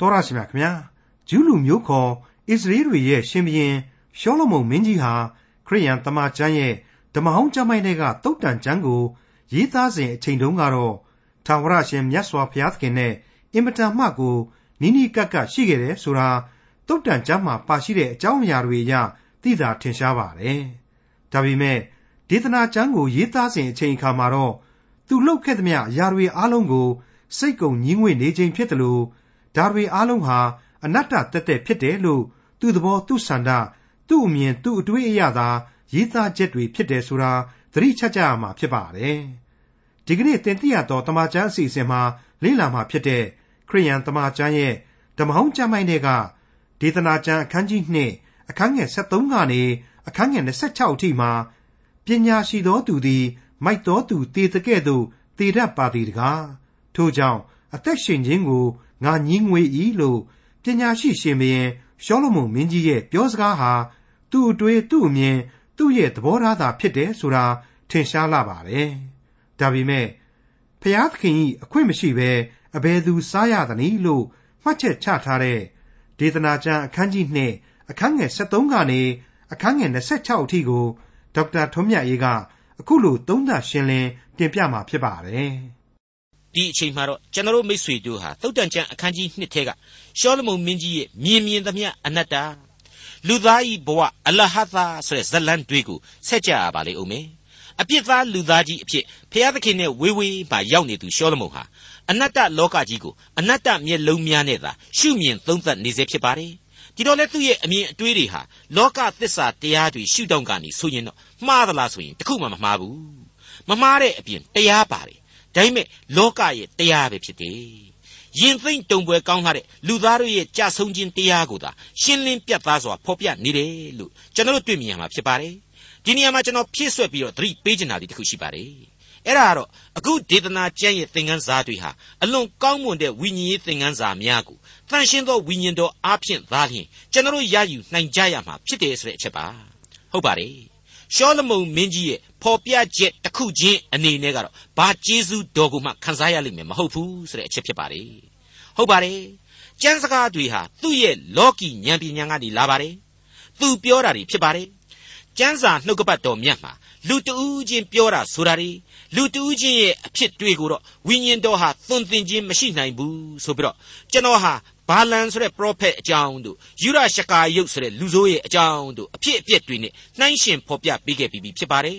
တော်ရရှိမြခင်ဗျာဂျူးလူမျိုးခေါ်အစ္စရေးတွေရဲ့ရှင်ဘုရင်ရှောလမုန်မင်းကြီးဟာခရိယန်တမန်ကျမ်းရဲ့ဓမ္မဟောင်းကျမ်းပိုင်းတွေကတုတ်တန်ကျမ်းကိုရေးသားစဉ်အချိန်တုန်းကတော့ထာဝရရှင်မြတ်စွာဘုရားသခင်နဲ့အင်မတန်မှကိုနီးနီးကပ်ကပ်ရှိခဲ့တယ်ဆိုတာတုတ်တန်ကျမ်းမှာပါရှိတဲ့အကြောင်းအရာတွေအရသိသာထင်ရှားပါတယ်။ဒါပေမဲ့ဒေသနာကျမ်းကိုရေးသားစဉ်အချိန်အခါမှာတော့သူလှုပ်ခဲ့သမျှအရာတွေအားလုံးကိုစိတ်ကုံညင်းငွေ့နေခြင်းဖြစ်တယ်လို့ ဒါတွေအားလုံးဟာ အနတ္တတက်တက်ဖြစ်တယ်လို့ သူ့သဘောသူ့ဆန္ဒသူ့အမြင်သူ့အတွေးအရသာ ရေးသားချက်တွေဖြစ်တယ်ဆိုတာ သတိချကြရမှာဖြစ်ပါတယ်။ဒီကနေ့သင်သိရသောတမန်ကျမ်းအစီအစဉ်မှာ လေ့လာမှာဖြစ်တဲ့ခရိယန်တမန်ကျမ်းရဲ့ဓမ္မဟောင်းကျမ်းပိုင်းတွေကဒေသနာကျမ်းအခန်းကြီး2အခန်းငယ်73ကနေအခန်းငယ်26အထိမှာပညာရှိသောသူသည် မိုက်သောသူတည်တဲ့ကဲ့သို့တည်တတ်ပါသည်တကားထို့ကြောင့်အသက်ရှင်ခြင်းကို ငါညင်းငွေ၏လို့ပညာရှိရှင်ဘုရင်ရှောလမုန်မင်းကြီးရဲ့ပြောစကားဟာသူ့အတွေ့သူ့အမြင်သူ့ရဲ့သဘောထားသာဖြစ်တယ်ဆိုတာထင်ရှားလာပါတယ်။ဒါပေမဲ့ဖျားသခင်ကြီးအခွင့်မရှိဘဲအဘယ်သူစားရသနည်းလို့မှတ်ချက်ချထားတဲ့ဒေသနာကျမ်းအခန်းကြီး2အခန်းငယ်73ကနေအခန်းငယ်26အထိကိုဒေါက်တာထွန်းမြတ်ရေးကအခုလိုသုံးသပ်ရှင်းလင်းတင်ပြมาဖြစ်ပါတယ်။ ဒီအချိန်မှာတော့ကျွန်တော်မိษွေတို့ဟာသုတ်တန်ကျမ်းအခန်းကြီး1ထဲကရှောလမုန်မင်းကြီးရဲ့မြင်မြင်သမျှအနတ္တလူသားဤဘဝအလဟသာဆိုတဲ့ဇလန်တွေကိုဆက်ကြရပါလေဦးမယ်အပြစ်သားလူသားကြီးအဖြစ်ဖျားသခင်နဲ့ဝေးဝေးမှရောက်နေသူရှောလမုန်ဟာအနတ္တလောကကြီးကိုအနတ္တမျက်လုံးများနဲ့သာရှုမြင်သုံးသပ်နေစေဖြစ်ပါတယ်ဒီတော့လေသူ့ရဲ့အမြင်အတွေးတွေဟာလောကသစ္စာတရားတွေရှုထောင့်ကနေဆိုရင်တော့မှားသလားဆိုရင်တခုမှမမှားဘူးမမှားတဲ့အပြင်တရားပါတယ် ဒါပေမဲ့လောကရဲ့တရားပဲဖြစ်တယ်ရင်သိမ့်တုံပွဲကောင်းလာတဲ့လူသားတို့ရဲ့ကြဆုံခြင်းတရားကိုသာရှင်းလင်းပြတ်သားစွာဖော်ပြနေတယ်လို့ကျွန်တော်တို့တွေ့မြင်ရမှာဖြစ်ပါတယ်ဒီနေရာမှာကျွန်တော်ဖြည့်ဆွက်ပြီးတော့သတိပေးချင်တာဒီတစ်ခုရှိပါတယ်အဲ့ဒါကတော့အခုဒေသနာကျမ်းရဲ့သင်ခန်းစာတွေဟာအလွန်ကောင်းမွန်တဲ့ဝိညာဉ်ရေးသင်ခန်းစာများကိုတန်ရှင်းသောဝိညာဉ်တော်အားဖြင့်သာလျှင်ကျွန်တော်ရယူနိုင်ကြရမှာဖြစ်တယ်ဆိုတဲ့အချက်ပါဟုတ်ပါတယ် ရှောလမုန်မင်းကြီးရဲ့ဖော်ပြချက်တစ်ခုချင်းအနေနဲ့ကတော့ဘာကျေးဇူးတော်ကိုမှခံစားရလိမ့်မယ်မဟုတ်ဘူးဆိုတဲ့အချက်ဖြစ်ပါတယ်ဟုတ်ပါတယ်ကျမ်းစကားတွေဟာသူ့ရဲ့လောကီဉာဏ်ပညာကနေလာပါတယ်သူပြောတာတွေဖြစ်ပါတယ်ကျမ်းစာနှုတ်ကပတ်တော်မြတ်မှာလူတဦးချင်းပြောတာဆိုတာတွေလူတဦးချင်းရဲ့အဖြစ်တွေကိုတော့ဝိညာဉ်တော်ဟာသွန်သင်ခြင်းမရှိနိုင်ဘူးဆိုပြီးတော့ကျွန်တော်ဟာ ဘာလန်ဆိုတဲ့ prophet အကြောင်းတို့ယူရရှကာယုတ်ဆိုတဲ့လူဆိုးရဲ့အကြောင်းတို့အဖြစ်အပျက်တွေနဲ့နှိုင်းရှင်ဖော်ပြပေးခဲ့ပြီးဖြစ်ပါတယ်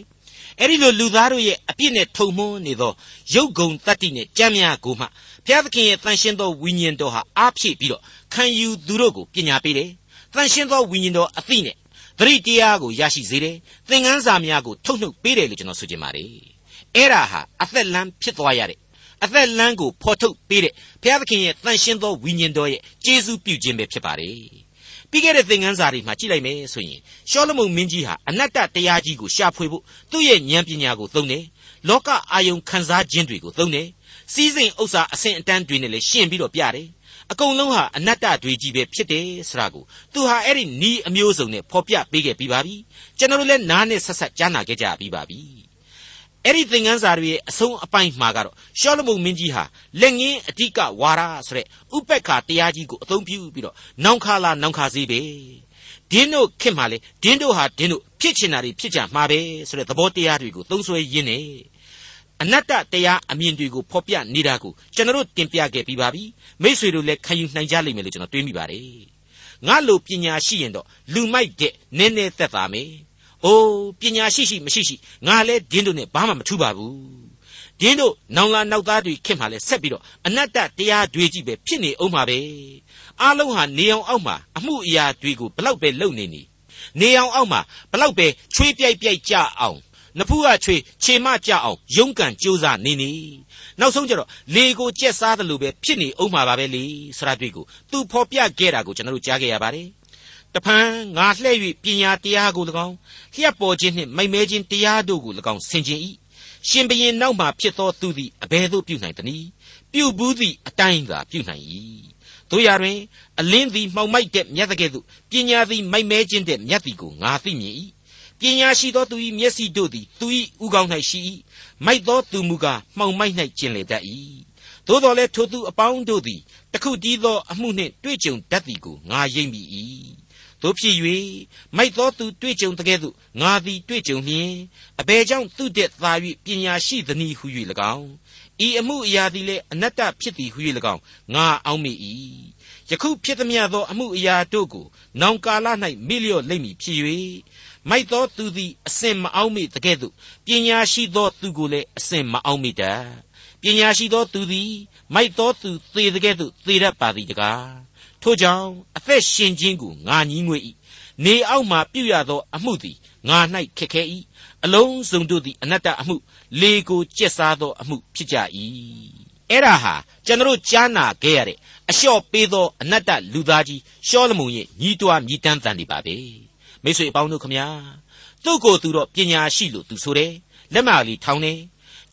အဲ့ဒီလိုလူသားတို့ရဲ့အပြစ်နဲ့ထုံမွန်းနေသောရုပ်ဂုံတတ္တိနဲ့ကြမ်းများကိုမှဘုရားသခင်ရဲ့တန်ရှင်းသောဝိညာဉ်တော်ဟာအားဖြည့်ပြီးတော့ခံယူသူတို့ကိုပညာပေးတယ်။တန်ရှင်းသောဝိညာဉ်တော်အသိနဲ့သတိတရားကိုရရှိစေတယ်။သင်ခန်းစာများကိုထုတ်နှုတ်ပေးတယ်လို့ကျွန်တော်ဆိုချင်ပါတယ်။အဲ့ဒါဟာအသက်လမ်းဖြစ်သွားရတဲ့ အသက်လမ်းကိုဖော်ထုတ်ပေးတဲ့ဘုရားသခင်ရဲ့တန်ရှင်းသောဝိညာဉ်တော်ရဲ့ကျေးဇူးပြုခြင်းပဲဖြစ်ပါတယ်။ပြီးခဲ့တဲ့သင်ခန်းစာတွေမှာကြည့်လိုက်မယ်ဆိုရင်ရှောလမုန်မင်းကြီးဟာအနတ္တတရားကြီးကိုရှာဖွေဖို့သူ့ရဲ့ဉာဏ်ပညာကိုသုံးတယ်။လောကအာယုံခံစားခြင်းတွေကိုသုံးတယ်။စီးစိမ်ဥစ္စာအဆင့်အတန်းတွေနဲ့လည်းရှင်းပြီးတော့ပြတယ်။အကုန်လုံးဟာအနတ္တတွေကြီးပဲဖြစ်တယ်ဆိုတာကိုသူဟာအဲ့ဒီနီးအမျိုးစုံနဲ့ဖော်ပြပေးခဲ့ပြီးပါပြီ။ကျွန်တော်တို့လည်းနားနဲ့ဆက်ဆက်ကြားနာခဲ့ကြပြီးပါပြီ။ အဲ့ဒီသင်ခန်းစာတွေရဲ့အဆုံးအပိုင်းမှာကတော့ရှောလမုန်မင်းကြီးဟာလက်ငင်းအဓိကဝါရဆိုတဲ့ဥပက္ခတရားကြီးကိုအသုံးပြုပြီးတော့နောင်ခါလာနောင်ခါစေးပဲဒင်းတို့ခင်မှာလေဒင်းတို့ဟာဒင်းတို့ဖြစ်ချင်တာတွေဖြစ်ကြမှာပဲဆိုတဲ့သဘောတရားတွေကိုသုံးဆွဲရင်းနေအနတ္တတရားအမြင်တွေကိုဖော်ပြနေတာကိုကျွန်တော်တို့တင်ပြခဲ့ပြီးပါပြီမိษွေတို့လည်းခံယူနိုင်ကြလိမ့်မယ်လို့ကျွန်တော်တွေးမိပါတယ်ငါလိုပညာရှိရင်တော့လူမိုက်တဲ့နည်းနည်းသက်သာမယ်။ အိုးပညာရှိရှိမရှိရှိငါလဲဒင်းတို့နဲ့ဘာမှမထူးပါဘူး။ဒင်းတို့နောင်လာနောက်သားတွေခင်မှလဲဆက်ပြီးတော့အနတ္တတရားတွေကြီးပဲဖြစ်နေအောင်ပါပဲ။အားလုံးဟာနေအောင်အောက်မှာအမှုအရာတွေကိုဘလောက်ပဲလုပ်နေနေ။နေအောင်အောက်မှာဘလောက်ပဲချွေးပြိုက်ပြိုက်ကြအောင်နဖူးကချွေခြေမကြအောင်ရုန်းကန်ကြိုးစားနေနေနောက်ဆုံးကျတော့လေကိုကြက်စားတယ်လို့ပဲဖြစ်နေအောင်မှာပါပဲလေဆရာတွေ့ကိုသူဖော်ပြခဲ့တာကိုကျွန်တော်တို့ကြားခဲ့ရပါတယ် တဖန်ငါလှဲ့၍ပညာတရားကို၎င်းလျှက်ပေါ်ခြင်းနှင့်မိုက်မဲခြင်းတရားတို့ကို၎င်းဆင်ခြင်၏ရှင်ဘရင်နောက်မှဖြစ်သောသူသည်အဘယ်သို့ပြုနိုင်သနည်းပြုဘူးသည့်အတိုင်းသာပြုနိုင်၏တို့ရတွင်အလင်းသည်မှောင်မိုက်တဲ့မြတ်တကဲ့သို့ပညာသည်မိုက်မဲခြင်းတဲ့မြတ်သည်ကိုငါသိမြင်၏ပညာရှိသောသူ၏မျက်စိတို့သည်သူ၏ဥကောင်း၌ရှိ၏မိုက်သောသူမူကားမှောင်မိုက်၌ကျင်လေတတ်၏သို့တော်လည်းထိုသူအပေါင်းတို့သည်တခုတည်းသောအမှုနှင့်တွေ့ကြုံတတ်သည်ကိုငါရိပ်မိ၏ တို့ဖြစ်၍မိုက်သောသူတွေ့ကြုံတကဲ့သို့ငါသည်တွေ့ကြုံလျင်အဘယ်ကြောင့်သူ့တက်သာ၍ပညာရှိသနည်းဟု၍၎င်းဤအမှုအရာသည်လည်းအနတ္တဖြစ်သည်ဟု၍၎င်းငါအောက်မိ၏ယခုဖြစ်သမျှသောအမှုအရာတို့ကိုနောင်ကာလ၌မေ့လျော့လိမ့်မည်ဖြစ်၍မိုက်သောသူသည်အစင်မအောင်မိတကဲ့သို့ပညာရှိသောသူကိုလည်းအစင်မအောင်မိတတ်ပညာရှိသောသူသည်မိုက်သောသူသေတကဲ့သို့သေတတ်ပါသည်တကား ထို့ကြောင့်အသက်ရှင်ခြင်းကိုငါညည်းငွေ့၏နေအောက်မှပြုရသော အမှုသည်ငါ၌ခက်ခဲ၏အလုံးစုံတို့သည်အနတ္တအမှု လေကိုကျက်စားသောအမှုဖြစ်ကြ၏အဲ့ဒါဟာကျွန်တော်ကြားနာခဲ့ရတဲ့အလျှော့ပေးသောအနတ္တလူသားကြီးရှောလမုန်ရဲ့ညီးတွားမြည်တမ်းတန်နေပါပဲမိတ်ဆွေအပေါင်းတို့ခမညာသူ့ကိုယ်သူတော့ပညာရှိလို့သူဆိုတယ်လက်မလေးထောင်းတယ်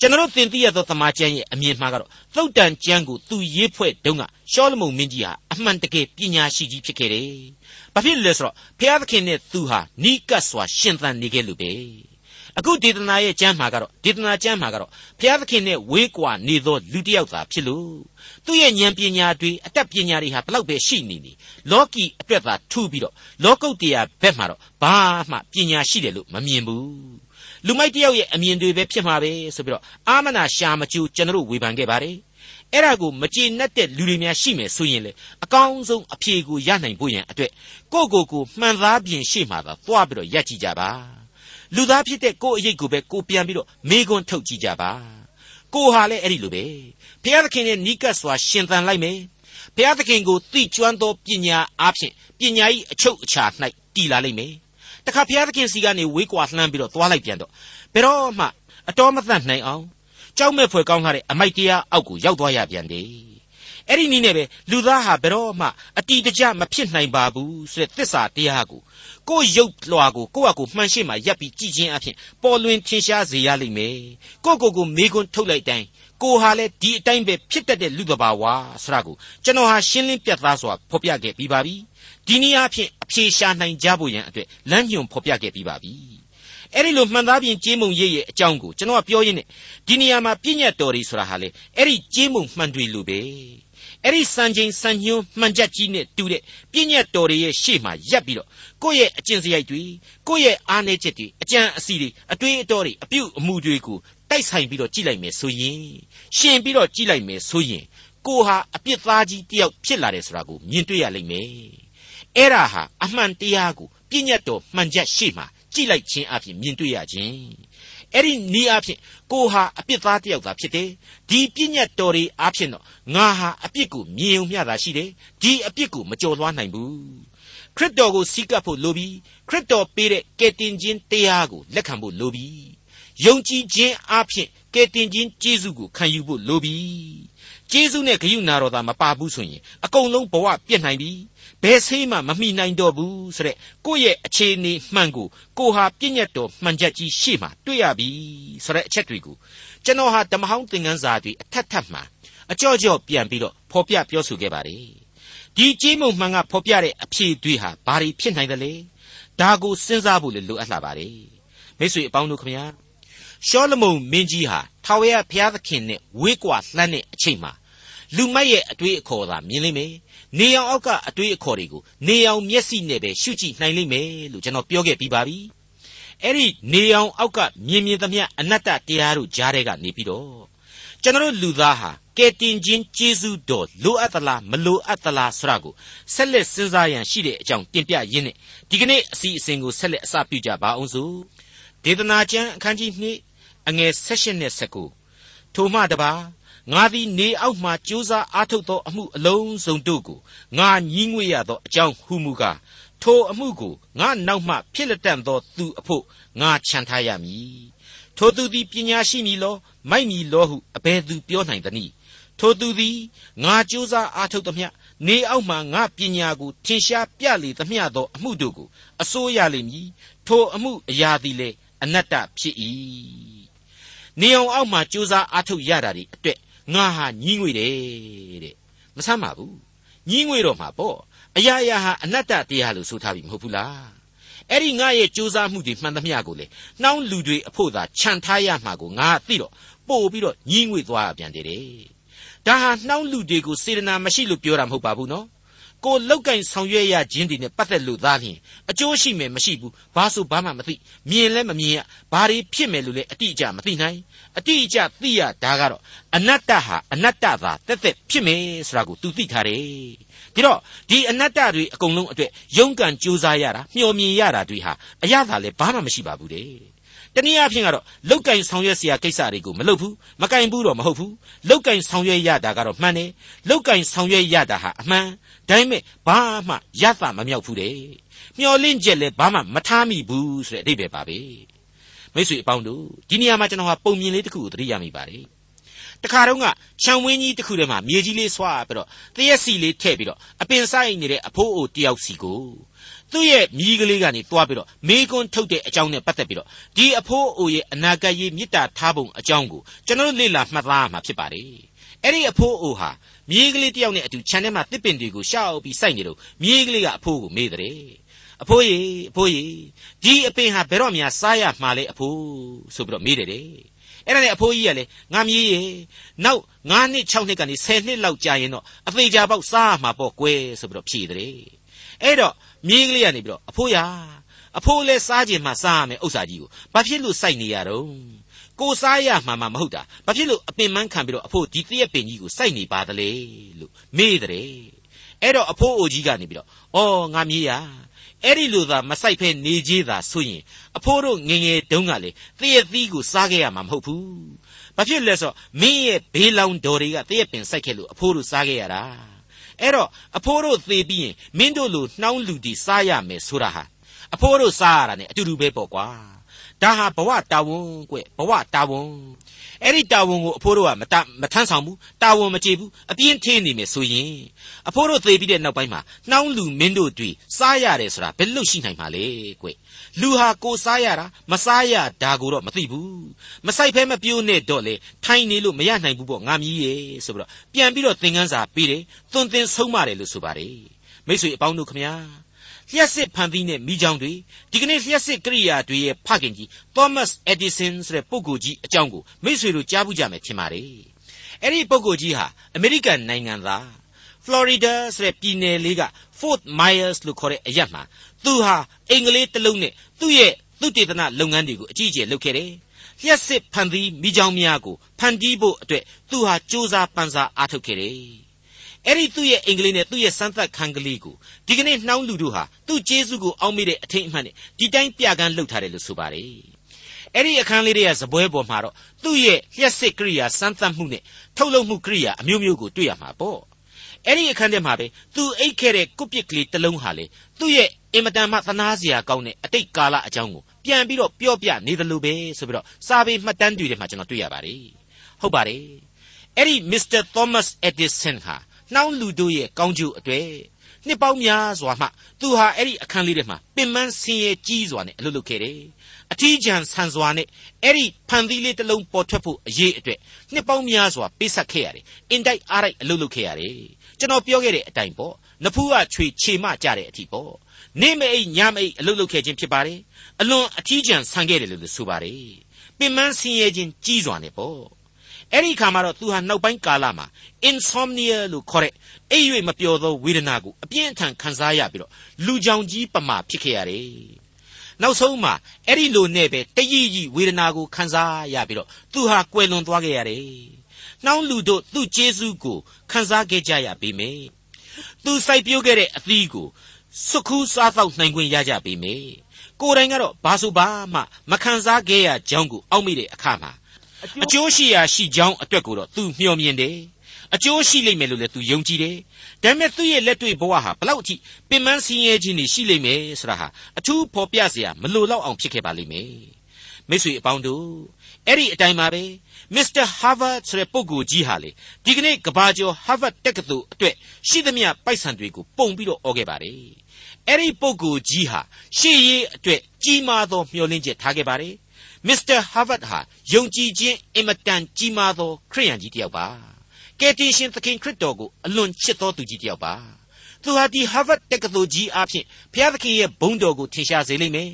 ကျွန်တော်သင်သိရသောသမာကျမ်းရဲ့အမြင်မှားကတော့သုတ်တန်ကျမ်းကိုသူရေးဖွဲ့တုန်းကရှောလမုန်မင်းကြီးဟာအမှန်တကယ်ပညာရှိကြီးဖြစ်ခဲ့တယ်။ဘာဖြစ်လဲဆိုတော့ဖျားသခင်နဲ့သူဟာနီးကပ်စွာရှင်သန်နေခဲ့လို့ပဲ။အခုဒေသနာရဲ့ကျမ်းမှာကတော့ဒေသနာကျမ်းမှာကတော့ဖျားသခင်နဲ့ဝေးကွာနေသောလူတစ်ယောက်သာဖြစ်လို့သူ့ရဲ့ဉာဏ်ပညာတွေအတတ်ပညာတွေဟာဘလောက်ပဲရှိနေနေလောကီအတွက်သာထူပြီးတော့လောကုတ်တရားဘက်မှာတော့ဘာမှပညာရှိတယ်လို့မမြင်ဘူး လူမိုက်တယောက်ရဲ့အမြင်တွေပဲဖြစ်မှာပဲဆိုပြီးတော့အာမနာရှာမကျူကျွန်တော်ဝေဖန်ခဲ့ပါတယ်အဲ့ဒါကိုမကျေနပ်တဲ့လူတွေများရှိမယ်ဆိုရင်လေအကောင်းဆုံးအဖြေကိုရနိုင်ဖို့ရန်အတွက်ကိုကိုကိုမှန်သားပြင်ရှေ့မှာသာသွားပြီးတော့ရက်ကြည့်ကြပါလူသားဖြစ်တဲ့ကိုအရေးကိုပဲကိုပြန်ပြီးတော့မေခွန်းထုတ်ကြည့်ကြပါကိုဟာလည်းအဲ့ဒီလိုပဲဘုရားသခင်ရဲ့နီးကပ်စွာရှင်သန်လိုက်မယ်ဘုရားသခင်ကိုသိကျွမ်းသောပညာအားဖြင့်ပညာ၏အချုပ်အခြာ၌တည်လာလိမ့်မယ် တခါဘုရားသခင်စီကနေဝေးကွာလှမ်းပြီးတော့သွားလိုက်ပြန်တော့ဘယ်တော့မှအတော်မသန့်နိုင်အောင်ကြောက်မဲ့ဖွယ်ကောင်းထားတဲ့အမိုက်တရားအောက်ကိုရောက်သွားရပြန်တယ်အဲ့ဒီနည်းနဲ့ပဲလူသားဟာဘယ်တော့မှအတီတကျမဖြစ်နိုင်ပါဘူးဆိုတဲ့သစ္စာတရားကိုကိုယ်ရုပ်လွှာကိုကိုယ့်အကူမှန်ရှိမှရပ်ပြီးကြည်ခြင်းအဖြစ်ပေါ်လွင်ထင်ရှားစေရလိမ့်မယ်ကိုယ့်ကိုယ်ကိုမေးခွန်းထုတ်လိုက်တိုင်းကိုဟာလည်းဒီအတိုင်းပဲဖြစ်တတ်တဲ့လူတဘာဝဆိုတာကိုကျွန်တော်ဟာရှင်းလင်းပြတ်သားစွာဖော်ပြခဲ့ပြီးပါပြီ ဒီနည်းအားဖြင့်အဖြေရှာနိုင်ကြဖို့ရန်အတွက်လမ်းညွှန်ဖော်ပြခဲ့ပြီးပါပြီအဲ့ဒီလိုမှန်သားပြင်ကြေးမုံရိပ်ရဲ့အကြောင်းကိုကျွန်တော်ကပြောရင်းနဲ့ဒီနေရာမှာပြည့်ညတ်တော်တွေဆိုတာဟာလေအဲ့ဒီကြေးမုံမှန်တွေလိုပဲအဲ့ဒီစံချိန်စံညွှန်းမှန်ချက်ကြီးနဲ့တူတဲ့ပြည့်ညတ်တော်တွေရဲ့ရှေ့မှာရပ်ပြီးတော့ကိုယ့်ရဲ့အကျင့်စရိုက်တွေကိုယ့်ရဲ့အားနည်းချက်တွေအကြံအစီတွေအတွေးအတော်တွေအပြုအမူတွေကိုတိုက်ဆိုင်ပြီးတော့ကြည့်လိုက်မယ်ဆိုရင်ရှင်ပြီးတော့ကြည့်လိုက်မယ်ဆိုရင်ကိုဟာအပြစ်သားကြီးတယောက်ဖြစ်လာတယ်ဆိုတာကိုမြင်တွေ့ရလိမ့်မယ် အဲ့ဒါဟာအမှန်တရားကိုပြည့်ညတ်တော်မှန်ချက်ရှေ့မှာကြည့်လိုက်ခြင်းအပြင်မြင်တွေ့ရခြင်းအဲ့ဒီနီးအဖြစ်ကိုဟာအပြစ်သားတယောက်သာဖြစ်တယ်ဒီပြည့်ညတ်တော်တွေအဖြစ်တော့ငါဟာအပြစ်ကိုမြင်ုံမျှတာရှိတယ်ဒီအပြစ်ကိုမကြော်လွှားနိုင်ဘူးခရစ်တော်ကိုစီးကပ်ဖို့လိုပြီးခရစ်တော်ပေးတဲ့ကယ်တင်ခြင်းတရားကိုလက်ခံဖို့လိုပြီးယုံကြည်ခြင်းအဖြစ်ကယ်တင်ခြင်းကျေးဇူးကိုခံယူဖို့လိုပြီးကျေးဇူးနဲ့ဂရုဏာတော်သာမပါဘူးဆိုရင်အကုန်လုံးဘဝပြည့်နိုင်ပြီ ဘယ်ဆေးမှမမိနိုင်တော့ဘူးဆိုတဲ့ကိုယ့်ရဲ့အခြေအနေမှန်ကိုကိုဟာပြည့်ညတ်တော်မှန်ချက်ကြီးရှေ့မှာတွေ့ရပြီဆိုတဲ့အချက်တွေကိုကျွန်တော်ဟာဓမ္မဟောင်းသင်ခန်းစာတွေအထက်ထပ်မှအကြော့ကြော့ပြန်ပြီးတော့ဖော်ပြပြောဆိုခဲ့ပါတယ်ဒီကြေးမုံမှန်ကဖော်ပြတဲ့အဖြေတွေဟာဘာတွေဖြစ်နိုင်တယ်လဲဒါကိုစဉ်းစားဖို့လည်းလိုအပ်လာပါတယ်မိတ်ဆွေအပေါင်းတို့ခင်ဗျာရှောလမုန်မင်းကြီးဟာထာဝရဘုရားသခင်နဲ့ဝေးကွာလှမ်းတဲ့အချိန်မှာလူမိုက်ရဲ့အတွေးအခေါ်သာမြင်လိမ့်မယ်။ နေအောင်အောက်ကအတွေးအခေါ်တွေကိုနေအောင်မျက်စိနဲ့ပဲရှုကြည့်နိုင်လိမ့်မယ်လို့ကျွန်တော်ပြောခဲ့ပြီးပါပြီ။အဲ့ဒီနေအောင်အောက်ကမြင်မြင်သမျှအနတ္တတရားတို့ကြားထဲကနေပြီးတော့ကျွန်တော်လူသားဟာကဲတင်ချင်းကျေးဇူးတော်လိုအပ်သလားမလိုအပ်သလားဆိုတာကိုဆက်လက်စဉ်းစားရန်ရှိတဲ့အကြောင်းတင်ပြရင်းနဲ့ဒီကနေ့အစီအစဉ်ကိုဆက်လက်အစပြုကြပါအောင်စို့ဒေသနာကျမ်းအခန်းကြီး2အငယ်16နဲ့19ထိုမှတပါ ငါသည်နေအောက်မှကြိုးစားအားထုတ်သောအမှုအလုံးစုံတို့ကိုငါညှင်းငွေရသောအကြောင်းဟုမူကားထိုအမှုကိုငါနောက်မှဖြစ်လက်တန့်သောသူအဖို့ငါခြံထားရမည်ထိုသူသည်ပညာရှိမည်လောမိုက်မည်လောဟုအဘယ်သူပြောနိုင်သနည်းထိုသူသည်ငါကြိုးစားအားထုတ်သမျှနေအောက်မှငါပညာကိုထင်ရှားပြလေသမျှသောအမှုတို့ကိုအစိုးရလိမ့်မည်ထိုအမှုအရာသည်လည်းအနတ္တဖြစ်၏နေအောင်အောက်မှကြိုးစားအားထုတ်ရတာဒီအတွက် ငါဟာညင်းငွေတယ်တဲ့မဆမ်းပါဘူးညင်းငွေတော့မှာပေါ့အရာရာဟာအနတ္တတရားလို့ဆိုထားပြီမဟုတ်ဘူးလားအဲ့ဒီငါရဲ့ကြိုးစားမှုတွေမှန်သမျှကိုလေနှောင်းလူတွေအဖို့သာခြံထားရမှာကိုငါသိတော့ပို့ပြီးတော့ညင်းငွေသွားရပြန်တယ်ဒါဟာနှောင်းလူတွေကိုစေတနာမရှိလို့ပြောတာမဟုတ်ပါဘူးနော်ကိုလောက်ကင်ဆောင်ရွက်ရခြင်းတွေနဲ့ပတ်သက်လို့သားလျင်အကျိုးရှိမယ်မရှိဘူးဘာဆိုဘာမှမသိမြင်လဲမမြင်ရဘာတွေဖြစ်မယ်လို့လဲအတိအကျမသိနိုင် အတိအကျသိရဒါကတော့အနတ္တဟာအနတ္တသာတက်တက်ဖြစ်မယ်ဆိုတာကို तू သိထားတယ်ဒီတော့ဒီအနတ္တတွေအကုန်လုံးအတွက်ယုံကံကြိုးစားရတာမျှော်မြင်ရတာတွေဟာအရသာလဲဘာမှမရှိပါဘူးတဲ့တနည်းအားဖြင့်ကတော့လောက်ကင်ဆောင်ရွက်เสียကိစ္စတွေကိုမလုပ်ဘူးမကင်ဘူးတော့မဟုတ်ဘူးလောက်ကင်ဆောင်ရွက်ရတာကတော့မှန်တယ်လောက်ကင်ဆောင်ရွက်ရတာဟာအမှန်ဒါပေမဲ့ဘာမှရသမမြောက်ဘူးတဲ့မျောလင့်ချက်လည်းဘာမှမထားမိဘူးဆိုတဲ့အဓိပ္ပာယ်ပါပဲ မိတ်ဆွေအပေါင်းတို့ဒီနေရာမှာကျွန်တော်ဟာပုံမြင်လေးတစ်ခုကိုသတိရမိပါတယ်တခါတော့ကခြံဝင်းကြီးတစ်ခုထဲမှာမြေကြီးလေးဆွာပြီးတော့တရက်စီလေးထည့်ပြီးတော့အပင်ဆိုင်နေတဲ့အဖိုးအိုတယောက်စီကိုသူ့ရဲ့မြီးကလေးကနေတွားပြီးတော့မေကွန်းထုတ်တဲ့အကြောင်းနဲ့ပတ်သက်ပြီးတော့ဒီအဖိုးအိုရဲ့အနာဂတ်ရေးမေတ္တာထားပုံအကြောင်းကိုကျွန်တော်လေ့လာမှတ်သားမှာဖြစ်ပါတယ်အဲ့ဒီအဖိုးအိုဟာမြေးကလေးတယောက်နဲ့အတူခြံထဲမှာတစ်ပင်တွေကိုရှောက်ပြီးစိုက်နေတော့မြေးကလေးကအဖိုးကိုမေးတဲ့ အဖိုးကြီးအဖိုးကြီးဒီအပင်ဟာဘယ်တော့မှစားရမှာလဲအဖိုးဆိုပြီးတော့မေးတယ်တဲ့အဲ့ဒါနဲ့အဖိုးကြီးကလည်းငါမြေးရေနောက်9နှစ်6နှစ်ကနေ10နှစ်လောက်ကြာရင်တော့အသေးချာပေါက်စားရမှာပေါ့ကွယ်ဆိုပြီးတော့ဖြေတယ်အဲ့တော့မြေးကလေးကနေပြီးတော့အဖိုးရအဖိုးလည်းစားခြင်းမှစားရမယ်ဥစ္စာကြီးကိုဘာဖြစ်လို့စိုက်နေရတော့ကိုစားရမှာမှမဟုတ်တာဘာဖြစ်လို့အပင်မန်းခံပြီးတော့အဖိုးဒီတရက်ပင်ကြီးကိုစိုက်နေပါသလဲလို့မေးတယ်အဲ့တော့အဖိုးအိုကြီးကနေပြီးတော့အော်ငါမြေးရ အဲ့ဒီလိုသာမဆိုင်ဖဲနေကြီးသာဆိုရင်အဖိုးတို့ငငယ်တုန်းကလေတည့်ရသီးကိုစားခဲ့ရမှာမဟုတ်ဘူး။ဘာဖြစ်လဲဆိုမင်းရဲ့ဘေးလောင်တော်တွေကတည့်ရပင်စိုက်ခဲ့လို့အဖိုးတို့စားခဲ့ရတာ။အဲ့တော့အဖိုးတို့သေပြီးရင်မင်းတို့လိုနှောင်းလူတီစားရမယ်ဆိုတာဟာအဖိုးတို့စားရတာ ਨੇ အတူတူပဲပေါ့ကွာ။ဒါဟာဘဝတာဝန်ကွဘဝတာဝန် အဲ့ဒီတာဝန်ကိုအဖိုးတို့ကမတမထမ်းဆောင်ဘူးတာဝန်မကျေဘူးအပြင်းထင်းနေမယ်ဆိုရင်အဖိုးတို့သေပြီးတဲ့နောက်ပိုင်းမှာနှောင်းလူမင်းတို့တွေစားရတယ်ဆိုတာဘယ်လို့ရှိနိုင်မှာလဲကွလူဟာကိုစားရတာမစားရဒါကိုတော့မသိဘူးမဆိုင်ဖဲမပြိုးနဲ့တော့လေထိုင်နေလို့မရနိုင်ဘူးပေါ့ငါမြည်ရဲ့ဆိုပြီးတော့ပြန်ပြီးတော့သင်ခန်းစာပေးတယ်သွန်သင်ဆုံးမတယ်လို့ဆိုပါတယ်မိတ်ဆွေအပေါင်းတို့ခမညာ လျှက်စစ်ဖန်ပြီးနဲ့မိချောင်းတွေဒီကနေ့လျှက်စစ်ကိရိယာတွေရဲ့ဖခင်ကြီး Thomas Edison ဆိုတဲ့ပုဂ္ဂိုလ်ကြီးအကြောင်းကိုမိတ်ဆွေတို့ကြားဘူးကြမယ်ထင်ပါတယ်အဲ့ဒီပုဂ္ဂိုလ်ကြီးဟာအမေရိကန်နိုင်ငံသားဖလော်ရီဒါဆိုတဲ့ပြည်နယ်လေးက Fort Myers လို့ခေါ်တဲ့အရက်မှာသူဟာအင်္ဂလိပ်တစ်လုံးနဲ့သူ့ရဲ့သူတေသနလုပ်ငန်းတွေကိုအကြီးအကျယ်လုပ်ခဲ့တယ်လျှက်စစ်ဖန်ပြီးမိချောင်းများကိုဖန်တီးဖို့အတွက်သူဟာစ조사ပန်းစားအားထုတ်ခဲ့တယ် အဲ့ဒီသူ့ရဲ့အင်္ဂလိပ်နဲ့သူ့ရဲ့စမ်းသပ်ခန်းကလေးကိုဒီကနေ့နှောင်းလူတို့ဟာသူ့ကျေးဇူးကိုအောက်မေ့တဲ့အထိန်အမှန်နဲ့ဒီတိုင်းပြကန်းလှုပ်ထားတယ်လို့ဆိုပါတယ်အဲ့ဒီအခန်းလေးတွေကဇပွဲပေါ်မှာတော့သူ့ရဲ့လျှက်စစ်ကိရိယာစမ်းသပ်မှုနဲ့ထုတ်လုပ်မှုကိရိယာအမျိုးမျိုးကိုတွေ့ရမှာပေါ့အဲ့ဒီအခန်းထဲမှာပဲသူအိတ်ခဲ့တဲ့ကုပစ်ကလေးတစ်လုံးဟာလေသူ့ရဲ့အင်မတန်မှသနာစရာကောင်းတဲ့အတိတ်ကာလအကြောင်းကိုပြန်ပြီးတော့ပြောပြနေတယ်လို့ပဲဆိုပြီးတော့စာပေမှတ်တမ်းတွေထဲမှာကျွန်တော်တွေ့ရပါတယ်ဟုတ်ပါတယ်အဲ့ဒီ Mr. Thomas Edison ဟာ နှောင်းလူတို့ရဲ့ကောင်းကျိုးအတွေ့နှစ်ပေါင်းများစွာမှသူဟာအဲ့ဒီအခန်းလေးထဲမှာပင်ပန်းဆင်းရဲကြီးစွာနဲ့အလုပ်လုပ်ခဲ့တယ်အထီးကျန်ဆန်စွာနဲ့အဲ့ဒီဖန်သီးလေးတစ်လုံးပေါ်ထွက်ဖို့အရေးအတွက်နှစ်ပေါင်းများစွာပေးဆက်ခဲ့ရတယ်အင်တိုက်အားတိုက်အလုပ်လုပ်ခဲ့ရတယ်ကျွန်တော်ပြောခဲ့တဲ့အတိုင်းပေါ့နဖူးကချွေခြေမကြတဲ့အထီပေါ့နေမအိတ်ညမအိတ်အလုပ်လုပ်ခဲ့ခြင်းဖြစ်ပါတယ်အလွန်အထီးကျန်ဆန်ခဲ့တယ်လို့ဆိုပါတယ်ပင်မဆင်းရဲခြင်းကြီးစွာနဲ့ပေါ့ အဲ့ဒီခါမှာတော့သူဟာနောက်ပိုင်းကာလမှာ insomnia လို့ခေါ်တဲ့အိပ်၍မပျော်သောဝေဒနာကိုအပြင်းအထန်ခံစားရပြီးတော့လူကြောင်ကြီးပမာဖြစ်ခဲ့ရတယ်နောက်ဆုံးမှာအဲ့ဒီလိုနဲ့ပဲတရိပ်ဝေဒနာကိုခံစားရပြီးတော့သူဟာကွယ်လွန်သွားခဲ့ရတယ်နှောင်းလူတို့သူ့ကျေးဇူးကိုခံစားခဲ့ကြရပေမယ်သူစိုက်ပျိုးခဲ့တဲ့အသီးကိုစွခူးစားတော့နိုင်ခွင့်ရကြပေမယ်ကိုယ်တိုင်ကတော့ဘာဆိုဘာမှမခံစားခဲ့ရကြောင်းကိုအောက်မိတဲ့အခါမှာ အကျိုးရှိရာရှိကြောင်းအတွက်ကိုတော့သူမျှော်မြင်တယ်အကျိုးရှိလိမ့်မယ်လို့လည်းသူယုံကြည်တယ်ဒါပေမဲ့သူ့ရဲ့လက်တွေ့ဘဝဟာဘလောက်အထိပင်ပန်းဆင်းရဲခြင်းတွေရှိလိမ့်မယ်ဆိုတာဟာအထူးဖော်ပြเสียမလိုတော့အောင်ဖြစ်ခဲ့ပါလိမ့်မယ်မိတ်ဆွေအပေါင်းတို့အဲ့ဒီအတိုင်းပါပဲမစ္စတာဟာဗတ်ဆိုတဲ့ပုဂ္ဂိုလ်ကြီးဟာလေဒီကနေ့ကဘာကျော်ဟာဗတ်တက္ကသိုလ်အတွက်ရှိသမျှပိုက်ဆံတွေကိုပုံပြီးတော့អော်ခဲ့ပါတယ်အဲ့ဒီပုဂ္ဂိုလ်ကြီးဟာရှေ့ရေးအတွက်ကြီးမားသောမျှော်လင့်ချက်ထားခဲ့ပါတယ် မစ္စတာဟာဗတ်ဟာယုံကြည်ခြင်းအင်မတန်ကြီးမားသောခရိယန်ကြီးတစ်ယောက်ပါကယ်တင်ရှင်သခင်ခရစ်တော်ကိုအလွန်ချစ်တော်သူကြီးတစ်ယောက်ပါသူဟာဒီဟာဗတ်တက္ကသိုလ်ကြီးအဖြစ်ဘုရားသခင်ရဲ့ဘုန်းတော်ကိုထင်ရှားစေလိမ့်မယ်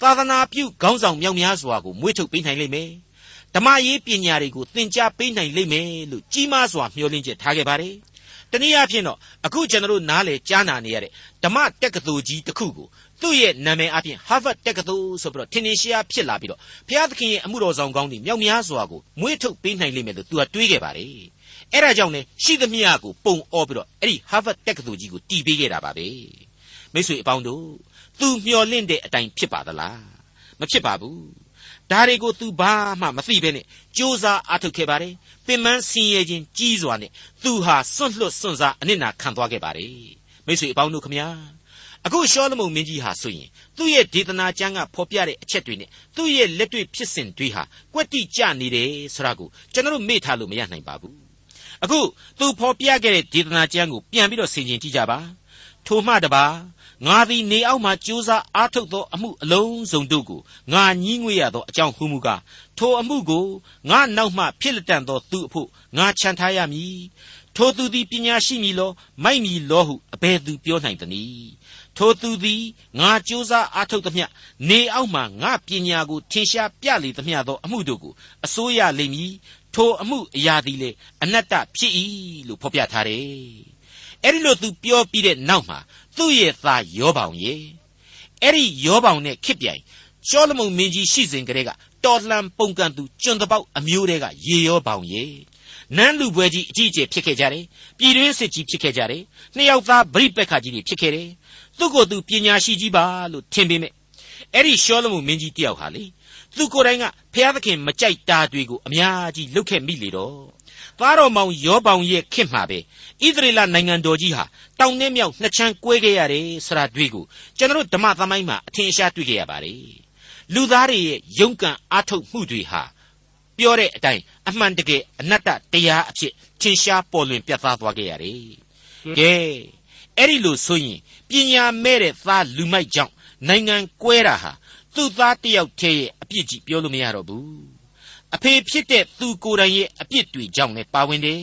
သာသနာပြုခေါင်းဆောင်မြောက်များစွာကိုမွေးထုတ်ပေးနိုင်လိမ့်မယ်ဓမ္မရေးပညာတွေကိုသင်ကြားပေးနိုင်လိမ့်မယ်လို့ကြီးမားစွာမျှော်လင့်ချက်ထားခဲ့ပါတယ်တနည်းအားဖြင့်တော့အခုကျွန်တော်တို့နားလေကြားနာနေရတဲ့ဓမ္မတက္ကသိုလ်ကြီးတစ်ခုကို သူ့ရဲ့နာမည်အပြင် Harvard တက္ကသိုလ်ဆိုပြီးတော့ထင်ထင်ရှားဖြစ်လာပြီးတော့ဘုရားသခင်ရဲ့အမှုတော်ဆောင်ကောင်းတွေမြောက်များစွာကိုမွေးထုတ်ပေးနိုင်လိမ့်မယ်လို့သူကတွေးခဲ့ပါတယ်အဲ့ဒါကြောင့်လေရှိသမျှကိုပုံအောပြီးတော့အဲ့ဒီ Harvard တက္ကသိုလ်ကြီးကိုတည်ပေးခဲ့တာပါပဲမိတ်ဆွေအပေါင်းတို့သူမျှော်လင့်တဲ့အတိုင်းဖြစ်ပါသလားမဖြစ်ပါဘူးဒါတွေကို तू ဘာမှမသိဘဲနဲ့စူးစမ်းအားထုတ်ခဲ့ပါတယ်ပင်မဆင်းရဲခြင်းကြီးစွာနဲ့သူဟာစွန့်လွတ်စွန့်စားအနစ်နာခံသွားခဲ့ပါတယ်မိတ်ဆွေအပေါင်းတို့ခမညာ အခုရှောလမုန်မင်းကြီးဟာဆိုရင်သူ့ရဲ့ဒေသနာကျမ်းကဖော်ပြတဲ့အချက်တွေနဲ့သူ့ရဲ့လက်တွေ့ဖြစ်စဉ်တွေဟာကွက်တိကျနေတယ်ဆိုတာကိုကျွန်တော်တို့မေ့ထားလို့မရနိုင်ပါဘူးအခုသူဖော်ပြခဲ့တဲ့ဒေသနာကျမ်းကိုပြန်ပြီးတော့ဆင်ခြင်ကြည့်ကြပါထိုမှတပါငါသည်နေအောက်မှကြိုးစားအားထုတ်သောအမှုအလုံးစုံတို့ကိုငါညှိငွေရသောအကြောင်းဟုမူကားထိုအမှုကိုငါနောက်မှဖြစ်လက်တန်သောသူအဖို့ငါခြံထားရမည်ထိုသူသည်ပညာရှိမည်လောမိုက်မည်လောဟုအဘယ်သူပြောနိုင်သနည်း ထိုသူသည်ငါကြိုးစားအားထုတ်သမျှနေအောက်မှငါပညာကိုထင်ရှားပြလေသမျှသောအမှုတို့ကိုအစိုးရလိမ့်မည်ထိုအမှုအရာသည်လေအနတ္တဖြစ်၏လို့ဖော်ပြထားတယ်အဲ့ဒီလိုသူပြောပြီးတဲ့နောက်မှာသူ့ရဲ့သားယောဘောင်ရဲ့အဲ့ဒီယောဘောင်နဲ့ခစ်ပြိုင်ရှောလမုန်မင်းကြီးရှိစဉ်ကတည်းကတော်လှန်ပုန်ကန်သူကျွန်းတပေါက်အမျိုးတွေကရေယောဘောင်ရဲ့နန်းလူပွဲကြီးအကြီးအကျယ်ဖြစ်ခဲ့ကြတယ်ပြည်တွင်းစစ်ကြီးဖြစ်ခဲ့ကြတယ်နှစ်ယောက်သားဗြိပက္ခကြီးတွေဖြစ်ခဲ့တယ် သူ့ကိုယ်သူပညာရှိကြီးပါလို့ထင်ပေမဲ့အဲ့ဒီရှောလမုန်မင်းကြီးတယောက်ဟာလေသူကိုယ်တိုင်ကဖျားသခင်မကြိုက်တာတွေကိုအများကြီးလုပ်ခဲ့မိလေတော့သားတော်မောင်ယောပေါင်ရဲ့ခင်မှာပဲဣသရေလနိုင်ငံတော်ကြီးဟာတောင်နဲ့မြောက်နှစ်ချမ်းကွဲခဲ့ရတယ်ဆိုတာတွေ့ကိုကျွန်တော်ဓမ္မသမိုင်းမှာအထင်ရှားတွေ့ခဲ့ရပါတယ်လူသားတွေရဲ့ယုံကံအားထုတ်မှုတွေဟာပြောတဲ့အတိုင်းအမှန်တကယ်အနတ္တတရားအဖြစ်ထင်ရှားပေါ်လွင်ပြသသွားခဲ့ရတယ်ကဲအဲ့ဒီလိုဆိုရင် ပညာမဲ့တဲ့သားလူမိုက်ကြောင့်နိုင်ငံကွဲတာဟာသူ့သားတယောက်တည်းရဲ့အပြစ်ကြီးပြောလို့မရတော့ဘူးအဖေဖြစ်တဲ့သူကိုယ်တိုင်ရဲ့အပြစ်တွေကြောင့်လည်းပါဝင်တယ်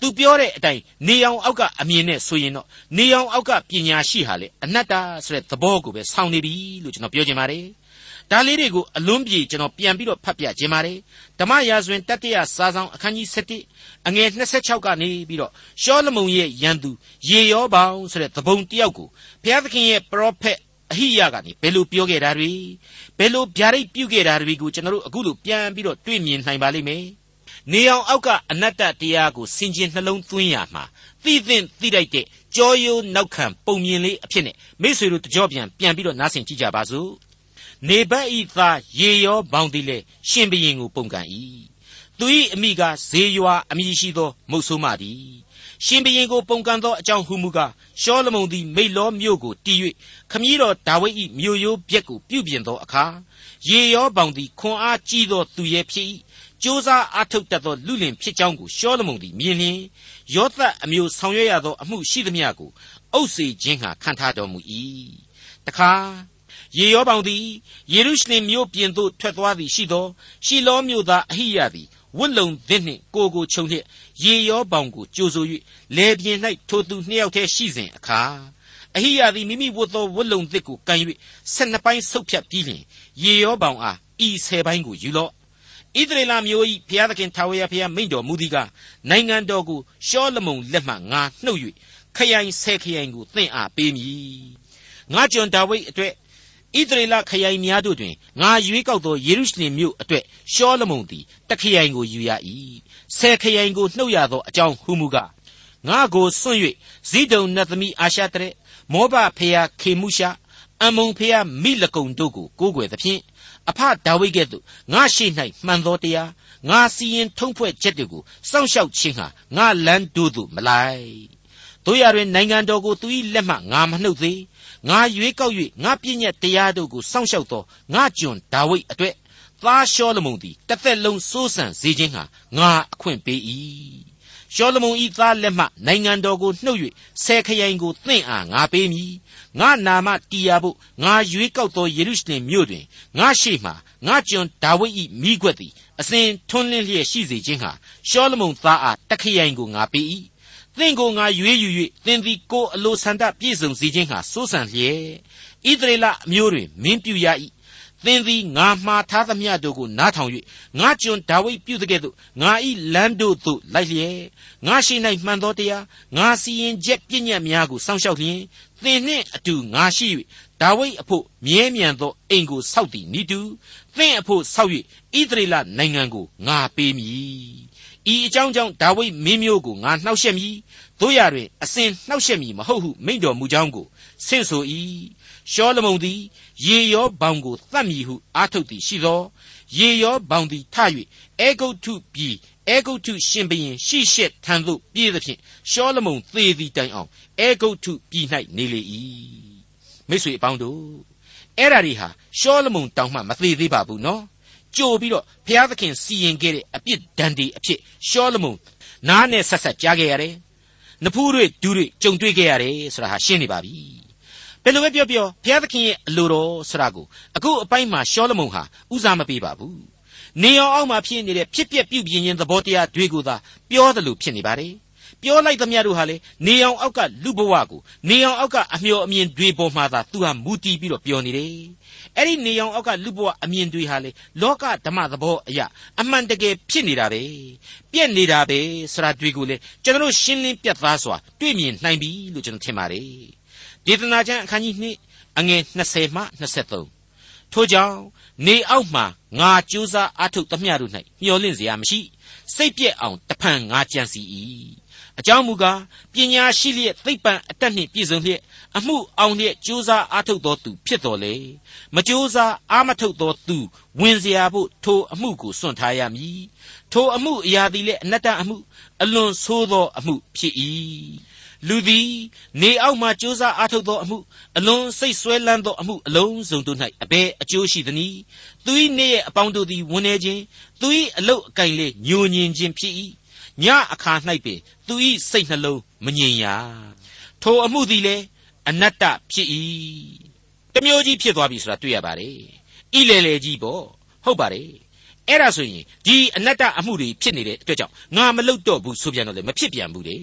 သူပြောတဲ့အတိုင်းနေအောင်အောက်ကအမြင်နဲ့ဆိုရင်တော့နေအောင်အောက်ကပညာရှိဟာလေအနတ္တဆိုတဲ့သဘောကိုပဲဆောင်းနေပြီလို့ကျွန်တော်ပြောချင်ပါတယ် ဒါလေးတွေကိုအလွန်ပြေကျွန်တော်ပြန်ပြီးတော့ဖတ်ပြခြင်းပါတယ်ဓမ္မရာဇဝင်တတိယစာဆောင်အခန်းကြီး7အငယ်26ကနေပြီးတော့ရှောလမုန်ရဲ့ရန်သူရေရောပေါင်းဆိုတဲ့သဘုံတယောက်ကိုဘုရားသခင်ရဲ့ပရောဖက်အဟိယကနေဘယ်လိုပြောခဲ့တာတွေဘယ်လိုဗျာဒိတ်ပြုခဲ့တာတွေကိုကျွန်တော်တို့အခုလိုပြန်ပြီးတော့တွေ့မြင်နိုင်ပါလိမ့်မယ်နေအောင်အောက်ကအနတ္တတရားကိုစင်ကျင်နှလုံးသွင်းရမှာသိသင့်သိလိုက်တဲ့ကြောရိုးနောက်ခံပုံမြင်လေးအဖြစ်နဲ့မိษွေတို့တကြောပြန်ပြန်ပြီးတော့နားဆင်ကြည့်ကြပါစို့ နေဘတ်ဤသားရေရောဘောင်သည်လေရှင်ဘရင်ကိုပုံကန်၏သူ၏အမိကဇေယွာအမိရှိသော မုတ်ဆိုးမသည်ရှင်ဘရင်ကိုပုန်ကန်သောအကြောင်းဟုမူကားရှောလမုန်သည်မိလောမြို့ကိုတည်၍ခမည်းတော်ဒါဝိဒ်၏မြို့ရိုးပြက်ကိုပြုပြင်သောအခါရေရောပေါင်သည်ခွန်အားကြီးသောသူရဲ့ဖြစ်၏ကြိုးစားအားထုတ်တတ်သောလူလင်ဖြစ်ကြောင်းကိုရှောလမုန်သည်မြင်လျင်ယောသတ်အမျိုးဆောင်ရွက်ရသောအမှုရှိသမျှကိုအုပ်စေခြင်းဟာခံထားတော်မူ၏တခါ ရေရောပေါင်သည်ယေရုရှလင်မြို့ပြင်သို့ထွက်သွားသည်ရှိသောရှီလောမြို့သားအဟိယသည်ဝတ်လုံသစ်နှင့်ကိုကိုခြုံလျက်ရေရောပေါင်ကိုကြိုဆို၍လေပြင်း၌ထိုသူနှစ်ယောက်တည်းရှိစဉ်အခါအဟိယသည်မိမိဝတ်သောဝတ်လုံသစ်ကိုကန်၍ဆက်နှစ်ပိုင်းဆုပ်ဖြတ်ပြီးလျှင်ရေရောပေါင်အားဤဆယ်ပိုင်းကိုယူလော့ဣသရေလမျိုး၏ဘုရားသခင်ထာဝရဘုရားမိန့်တော်မူသည်ကားနိုင်ငံတော်ကိုရှောလမုန်လက်မှငါနှုတ်၍ခရိုင်ဆယ်ခရိုင်ကိုသင်အားပေးမည်ငါကျွန်ဒါဝိဒ်အတွက် ဣသရေလခရိုင်များတို့တွင်ငါရွေးကောက်သောယေရုရှလင်မြို့အတွက်ရှောလမုန်သည်တခရိုင်ကိုယူရ၏ဆယ်ခရိုင်ကိုနှုတ်ရသောအကြောင်းဟုမူကားငါကိုစွန့်၍ဇိဒုံနတ်သမီးအာရှတရက်မောဘဖေယခေမှုရှာအမုံဖေယမိလကုံတို့ကိုကိုးကွယ်သဖြင့်အဖဒါဝိဒ်ကဲ့သို့ငါရှိ၌မှန်သောတရားငါစီရင်ထုံးဖွဲ့ချက်တွေကိုစောင့်ရှောက်ခြင်းဟာငါလန်းတို့သို့မလိုက်တို့ရတွင်နိုင်ငံတော်ကိုသူ၏လက်မှငါမနှုတ်သေး ငါရွေးကောက်၍ငါပြည့်ညက်တရားတို့ကိုစောင့်ရှောက်သောငါကျွန်ဒါဝိဒ်အတွက်သားရှောလမုန်သည်တစ်သက်လုံးစိုးစံစေခြင်းဟာငါအခွင့်ပေး၏ရှောလမုန်ဤသားလက်မှနိုင်ငံတော်ကိုနှုတ်၍ဆယ်ခရိုင်ကိုသင့်အားငါပေးမည်ငါနာမတီးရဖို့ငါရွေးကောက်သောယေရုရှလင်မြို့တွင်ငါရှိမှငါကျွန်ဒါဝိဒ်၏မိခွက်သည်အစဉ်ထွန်းလင်းလျက်ရှိစေခြင်းဟာရှောလမုန်သားအားတခရိုင်ကိုငါပေး၏ သင်ကိုငါရွေးယူ၍သင်သည်ကိုအလိုဆန္ဒပြည့်စုံစေခြင်းဟာစိုးစံလျက်ဣသရေလအမျိုးတွင်မင်းပြူရ၏သင်သည်ငါမှားထားသမျှတို့ကိုနားထောင်၍ငါကျွန်ဒါဝိဒ်ပြုတဲ့ကဲ့သို့ငါဤလမ်းတို့သို့လိုက်လျက်ငါရှိ၌မှန်သောတရားငါစီရင်ချက်ပြည့်ညတ်များကိုစောင့်ရှောက်လျင်သင်နှင့်အတူငါရှိ၍ဒါဝိဒ်အဖို့မြဲမြံသောအိမ်ကိုဆောက်သည်နိတူသင်အဖို့ဆောက်၍ဣသရေလနိုင်ငံကိုငါပေးမည် ဤအကြောင်းကြောင့်ဒါဝိဒ်မင်းမျိုးကိုငါနှောက်ယှက်မည်တို့ရတွင်အစဉ်နှောက်ယှက်မည်မဟုတ်ဟုမိန့်တော်မူကြောင်းကိုဆင့်ဆို၏ရှောလမုန်သည်ရေရောဘောင်ကိုသတ်မည်ဟုအာထုတ်သည်ရှိသောရေရောဘောင်သည်ထ၍အေဂုတ်ထုပြည်အေဂုတ်ထုရှင်ဘရင်ရှိရှက်ထံသို့ပြေးသဖြင့်ရှောလမုန်သေသည်တိုင်အောင်အေဂုတ်ထုပြည်၌နေလေ၏မိတ်ဆွေအပေါင်းတို့အဲ့ဓာတွေဟာရှောလမုန်တောင်မှမသေးသေးပါဘူးနော် ကြိုပြီးတော့ဘုရားသခင်စီရင်ခဲ့တဲ့အပြစ်ဒဏ်တွေအဖြစ်ရှောလမုန်နားနဲ့ဆက်ဆက်ကြားခဲ့ရတယ်နဖူးတွေဒူးတွေကြုံတွေ့ခဲ့ရတယ်ဆိုတာဟာရှင်းနေပါပြီဘယ်လိုပဲပြောပြောဘုရားသခင်ရဲ့အလိုတော်ဆိုတာကိုအခုအပိုင်းမှာရှောလမုန်ဟာဦးစားမပေးပါဘူးနေအောင်အောက်မှာဖြစ်နေတဲ့ဖြစ်ပျက်ပြုပြင်ခြင်းသဘောတရားတွေကိုသာပြောတယ်လို့ဖြစ်နေပါတယ်ပြောလိုက်သမျှတို့ဟာလေနေအောင်အောက်ကလူဘဝကိုနေအောင်အောက်ကအမျော်အမြင်တွေပေါ်မှာသာသူဟာမူတည်ပြီးတော့ပြောနေတယ် အဲ့ဒီနေအောင်အောက်ကလူဘဝအမြင်တွေဟာလေလောကဓမ္မသဘောအရာအမှန်တကယ်ဖြစ်နေတာပဲပြက်နေတာပဲဆိုတာတွေကိုလေကျွန်တော်ရှင်းလင်းပြတ်သားစွာတွေ့မြင်နိုင်ပြီလို့ကျွန်တော်ထင်ပါတယ်ဒေသနာကျမ်းအခန်းကြီး2အငယ်20မှ23ထို့ကြောင့်နေအောက်မှာငါကြိုးစားအားထုတ်သမျှတို့၌မျော်လင့်เสียမရှိစိတ်ပြက်အောင်တဖန်ငါကြံစီ၏ အကြောင်းမူကားပညာရှိလျက်သိပ္ပံအတတ်နှင့်ပြည့်စုံလျက်အမှုအောင်လျက်ကြိုးစားအားထုတ်သောသူဖြစ်တော်လေမကြိုးစားအားမထုတ်သောသူဝင်เสียဖို့ထိုအမှုကိုစွန့်ထားရမည်ထိုအမှုအရာသည်လည်းအနတ္တအမှုအလွန်ဆိုးသောအမှုဖြစ်၏လူသည်နေအောက်မှကြိုးစားအားထုတ်သောအမှုအလွန်စိတ်ဆွဲလန်းသောအမှုအလုံးစုံတို့၌အဘယ်အကျိုးရှိသနည်းသူ၏နေ့ရဲ့အပေါင်းတို့သည်ဝန်နေခြင်းသူ၏အလုတ်အကင်လေးညိုညင်ခြင်းဖြစ်၏ ညအခါ၌ပင်သူ၏စိတ်နှလုံးမငြိမ်ရာထိုအမှုသည်လည်းအနတ္တဖြစ်၏တမျိုးကြီးဖြစ်သွားပြီဆိုတာတွေ့ရပါတယ်ဣလေလေကြီးပေါ့ဟုတ်ပါတယ်အဲ့ဒါဆိုရင်ဒီအနတ္တအမှုတွေဖြစ်နေတဲ့အတွက်ကြောင့်ငါမလုပ်တော့ဘူးဆိုပြန်တော့လေမဖြစ်ပြန်ဘူးလေ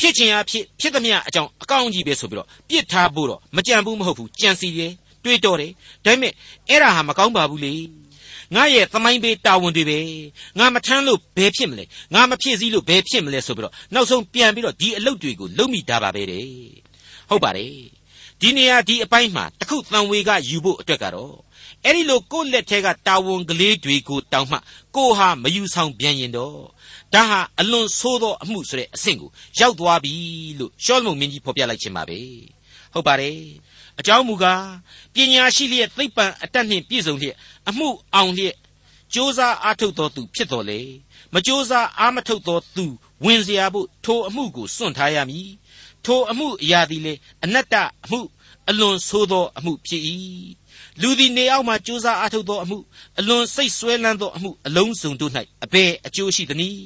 ဖြစ်ချင်အားဖြစ်ဖြစ်သမျှအကြောင်းအကောင်းကြီးပဲဆိုပြီးတော့ပြစ်ထားဖို့တော့မကြံဘူးမဟုတ်ဘူးကြံစီတယ်တွေးတော့တယ်ဒါပေမဲ့အဲ့ဒါဟာမကောင်းပါဘူးလေ ငါရဲ့သမိုင်းပေးတာဝန်တွေပဲငါမထမ်းလို့ဘယ်ဖြစ်မလဲငါမဖြစ်စည်းလို့ဘယ်ဖြစ်မလဲဆိုပြီးတော့နောက်ဆုံးပြန်ပြီးတော့ဒီအလုပ်တွေကိုလုပ်မိတာပါပဲတဲ့ဟုတ်ပါတယ်ဒီနေရာဒီအပိုင်းမှာတခုတန်ဝေကယူဖို့အတွက်ကတော့အဲ့ဒီလိုကိုယ့်လက်ထဲကတာဝန်ကလေးတွေကိုတောင်းမှကိုဟာမယူဆောင်ပြန်ရင်တော့ဒါဟာအလွန်ဆိုးသောအမှုဆိုတဲ့အဆင့်ကိုရောက်သွားပြီလို့ရှောလမုန်မင်းကြီးဖော်ပြလိုက်ခြင်းပါပဲဟုတ်ပါတယ် အကြောင်းမူကားပညာရှိလျက်သိပ္ပံအတတ်နှင့်ပြည့်စုံလျက်အမှုအောင်လျက်ကြိုးစားအားထုတ်တော်သူဖြစ်တော်လေမကြိုးစားအားမထုတ်တော်သူဝင်เสียဖို့ထိုအမှုကိုစွန့်ထားရမည်ထိုအမှုအရာသည်လေအနတ္တအမှုအလွန်ဆိုးသောအမှုဖြစ်၏လူသည်နေအောက်မှကြိုးစားအားထုတ်သောအမှုအလွန်စိတ်ဆွဲလန်းသောအမှုအလုံးစုံတို့၌အဘယ်အကျိုးရှိသနည်း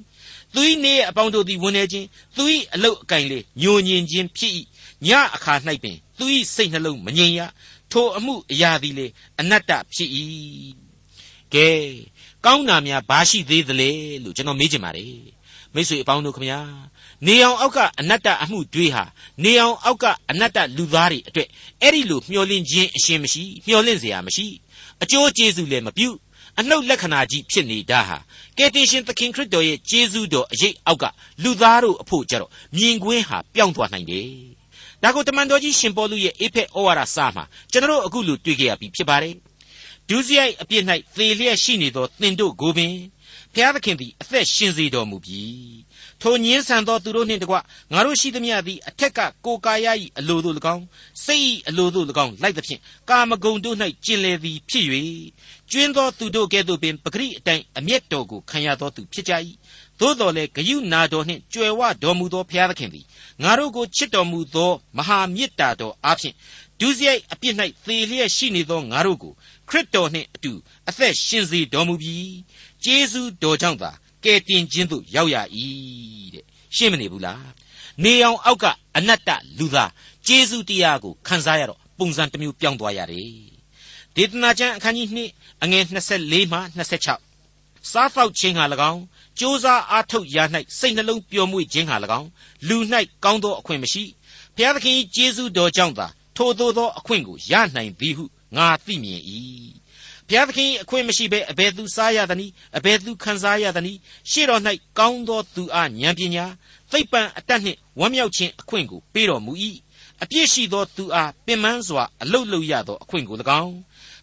သူ၏နေအပေါင်းတို့သည်ဝင်နေခြင်းသူ၏အလုတ်အကင်လေညိုညင်ခြင်းဖြစ်၏ညအခါ၌ပင် သူ၏စိတ်နှလုံးမငြိမ်ရထိုအမှုအရာသည်လေအနတ္တဖြစ်၏ကဲကောင်းတာများဘာရှိသေးသလဲလို့ကျွန်တော်မေးချင်ပါတယ်မိတ်ဆွေအပေါင်းတို့ခမညာနေအောင်အောက်ကအနတ္တအမှုတွေးဟာနေအောင်အောက်ကအနတ္တလူသားတွေအတွက်အဲ့ဒီလိုမျောလင့်ခြင်းအရှင်မရှိမျောလင့်เสียမရှိအကျိုးကျေးဇူးလည်းမပြုအနှုတ်လက္ခဏာကြီးဖြစ်နေတာဟာကယ်တင်ရှင်သခင်ခရစ်တော်ရဲ့ကျေးဇူးတော်အရေးအောက်ကလူသားတို့အဖို့ကြတော့မြင်ကွင်းဟာပြောင်းသွားနိုင်တယ်။ ဒါကိုတမန်တော်ကြီးရှင်ပေါလုရဲ့အေဖက်ဩဝါဒစာမှာကျွန်တော်အခုလိုတွေ့ကြရပြီဖြစ်ပါတယ်။ဒုစရိုက်အပြစ်၌သေလျက်ရှိနေသောသင်တို့ကိုပင်ဘုရားသခင်သည်အသက်ရှင်စေတော်မူပြီထိုညင်းဆန်သောသူတို့နှင့်တကွငါတို့ရှိသမျှသည်အထက်ကကိုကာယ၏အလိုတို့၎င်းစိတ်၏အလိုတို့၎င်းလိုက်သဖြင့်ကာမဂုဏ်တို့၌ကျင်လည်သည်ဖြစ်၍ကျွင်းသောသူတို့ကဲ့သို့ပင်ပဂရိအတိုင်းအမျက်တော်ကိုခံရသောသူဖြစ်ကြ၏ သို့တော်လည်းဂယုနာတော်နှင့်ကြွယ်ဝတော်မူသောဘုရားသခင်သည်ငါတို့ကိုချစ်တော်မူသောမဟာမေတ္တာတော်အားဖြင့်ဒုစရိုက်အပြစ်၌သေလျက်ရှိနေသောငါတို့ကိုခရစ်တော်နှင့်အတူအသက်ရှင်စေတော်မူပြီးကျေးဇူးတော်ကြောင့်သာကယ်တင်ခြင်းသို့ရောက်ရ၏တဲ့ရှင်းမနေဘူးလားနေအောင်အောက်ကအနတ္တလူသားကျေးဇူးတရားကိုခံစားရတော့ပုံစံတစ်မျိုးပြောင်းသွားရတယ်ဒေသနာကျမ်းအခန်းကြီး2အငယ်24မှ26စားဖောက်ခြင်းဟာ၎င်း စ조사အားထုတ်ရာ၌စိတ်နှလုံးပျော်မွေ့ခြင်းဟာ၎င်းလူ၌ကောင်းသောအခွင့်မရှိဘုရားသခင်ကျေးဇူးတော်ကြောင့်သာထိုသို့သောအခွင့်ကိုရနိုင်သည်ဟုငါသိမြင်၏ဘုရားသခင်အခွင့်မရှိဘဲအဘယ်သူစားရသနည်းအဘယ်သူခံစားရသနည်းရှေ့တော်၌ကောင်းသောသူအားဉာဏ်ပညာသိပ္ပံအတတ်နှင့်ဝမ်းမြောက်ခြင်းအခွင့်ကိုပေးတော်မူ၏အပြည့်ရှိသောသူအားပင်ပန်းစွာအလုတ်လုရသောအခွင့်ကို၎င်း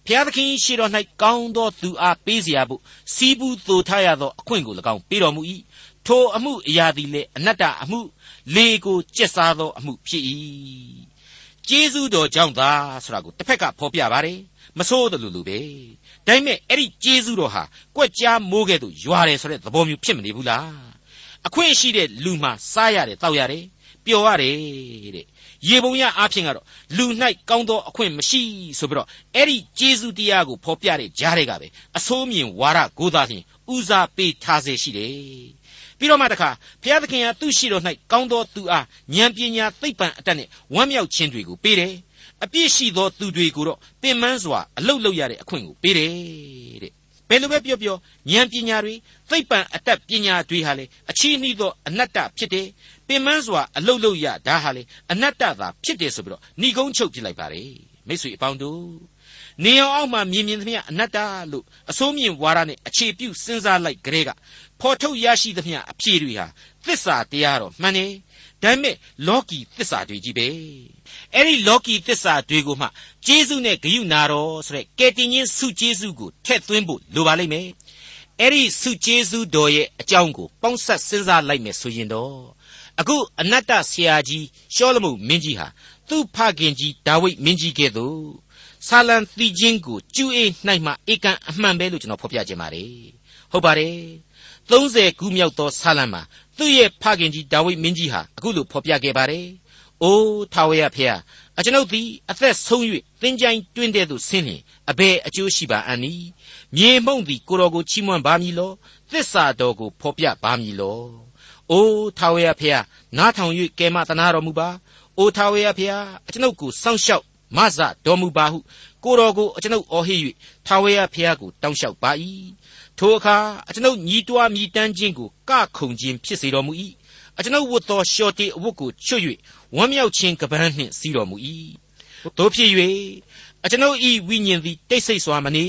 ဘုရားသခင်ရှေ့တော်၌ကောင်းသောသူအားပေးเสียဖို့စီးပူးသိုထားရသောအခွင့်ကို၎င်းပေးတော်မူ၏ထိုအမှုအရာသည်လည်းအနတ္တအမှုလေကိုကျက်စားသောအမှုဖြစ်၏ကျေးဇူးတော်ကြောင့်သာဆိုတာကိုတစ်ဖက်ကဖော်ပြပါတယ်မဆိုးတယ်လို့လို့ပဲဒါပေမဲ့အဲ့ဒီကျေးဇူးတော်ဟာကွက်ကြားမိုးကဲ့သို့ရွာတယ်ဆိုတဲ့သဘောမျိုးဖြစ်မနေဘူးလားအခွင့်ရှိတဲ့လူမှစားရတယ်တောက်ရတယ်ပျော်ရတယ်တဲ့ ရေပုံရအားဖြင့်ကတော့လူ၌ကောင်းသောအခွင့်မရှိဆိုပြီးတော့အဲ့ဒီကျေးဇူးတရားကိုဖော်ပြတဲ့ကြားတွေကပဲအဆိုးမြင်ဝါဒကိုသာလျှင်ဦးစားပေးထားစေရှိတယ်ပြီးတော့မှတခါဘုရားသခင်ကသူ့ရှိတော်၌ကောင်းသောသူအားဉာဏ်ပညာသိပ္ပံအတတ်နဲ့ဝမ်းမြောက်ခြင်းတွေကိုပေးတယ်အပြည့်ရှိသောသူတွေကိုတော့ပင်မန်းစွာအလုတ်လုတ်ရတဲ့အခွင့်ကိုပေးတယ်တဲ့ဘယ်လိုပဲပြောပြောဉာဏ်ပညာတွေသိပ္ပံအတတ်ပညာတွေဟာလေအချီးနှီးသောအနတ္တဖြစ်တယ် ပင်မန်းစွာအလုတ်လုတ်ရဒါဟာလေအနတ္တသာဖြစ်တယ်ဆိုပြီးတော့ဏီကုန်းချုပ်ပြလိုက်ပါတယ်မိတ်ဆွေအပေါင်းတို့နေအောင်အောက်မှာမြင်မြင်သမျှအနတ္တလို့အစိုးမြင်ဝါဒနဲ့အခြေပြုစဉ်းစားလိုက်ကြတဲ့ကဖော်ထုတ်ရရှိသမျှအဖြေတွေဟာသစ္စာတရားတော့မှန်တယ်ဒါပေမဲ့လောကီသစ္စာတွေကြီးပဲအဲ့ဒီလောကီသစ္စာတွေကိုမှကျေးဇူးနဲ့ဂရုနာတော်ဆိုတဲ့ကယ်တင်ရှင်ဆုကျေးဇူးကိုထည့်သွင်းဖို့လိုပါလိမ့်မယ်အဲ့ဒီဆုကျေးဇူးတော်ရဲ့အကြောင်းကိုပေါင်းဆက်စဉ်းစားလိုက်မယ်ဆိုရင်တော့ အခုအနတ္တဆရာကြီးရှောလမုန်မင်းကြီးဟာသူ့ဖခင်ကြီးဒါဝိဒ်မင်းကြီးကဲ့သို့ဆာလံသီချင်းကိုကျူအေး၌မှဧကန်အမှန်ပဲလို့ကျွန်တော်ဖော်ပြခြင်းပါတယ်ဟုတ်ပါတယ်30ခုမြောက်သောဆာလံမှာသူ့ရဲ့ဖခင်ကြီးဒါဝိဒ်မင်းကြီးဟာအခုလိုဖော်ပြခဲ့ပါတယ်။အိုးထာဝရဖျားအကျွန်ုပ်သည်အသက်ဆုံး၍သင်ကြိုင်းတွင်းတဲ့သို့ဆင်းလျင်အဘယ်အကျိုးရှိပါအံ့နည်း။မြေမှုန့်သည်ကိုတော်ကိုချီးမွမ်းပါမည်လော။သစ္စာတော်ကိုဖော်ပြပါမည်လော။ အိုးထာဝရဖျားနားထောင်၍ကဲမသနာတော်မူပါ။အိုးထာဝရဖျားအကျွန်ုပ်ကိုစောင့်ရှောက်မဆတော်မူပါဟုကိုတော်ကိုအကျွန်ုပ်အော်ဟစ်၍ထာဝရဖျားကိုတောင်းလျှောက်ပါ၏ထိုအခါအကျွန်ုပ်ညီးတွားမြည်တမ်းခြင်းကိုကခုန်ခြင်းဖြစ်စေတော်မူ၏အကျွန်ုပ်ဝတ်သောရှော်တေအဝတ်ကိုချွတ်၍ဝမ်းမြောက်ခြင်းကပန်းနှင့်စီးတော်မူ၏တို့ဖြစ်၍အကျွန်ုပ်ဤဝိညာဉ်သည်တိတ်ဆိတ်စွာမနေ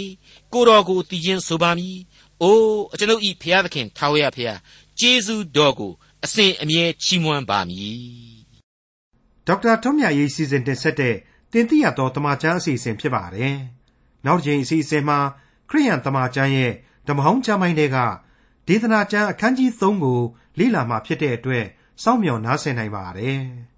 ကိုတော်ကိုတည်ခြင်းဆိုပါမည်အိုးအကျွန်ုပ်ဤဖျားသခင်ထာဝရဖျား ကျေးဇူးတော်ကိုအစဉ်အမြဲချီးမွမ်းပါမည်ဒေါက်တာထွန်းမြတ်ရေးစီစဉ်တင်ဆက်တဲ့တင်ပြရသောတမချန်းအစီအစဉ်ဖြစ်ပါတယ်နောက်တစ်ချိန်အစီအစဉ်မှာခရိယန်တမချန်းရဲ့ဓမ္မဟောင်းကျမ်းပိုင်းတွေကဒေသနာကျမ်းအခန်းကြီး3ကိုလေ့လာမှဖြစ်တဲ့အတွက်စောင့်မျှော်နားဆင်နိုင်ပါတယ်။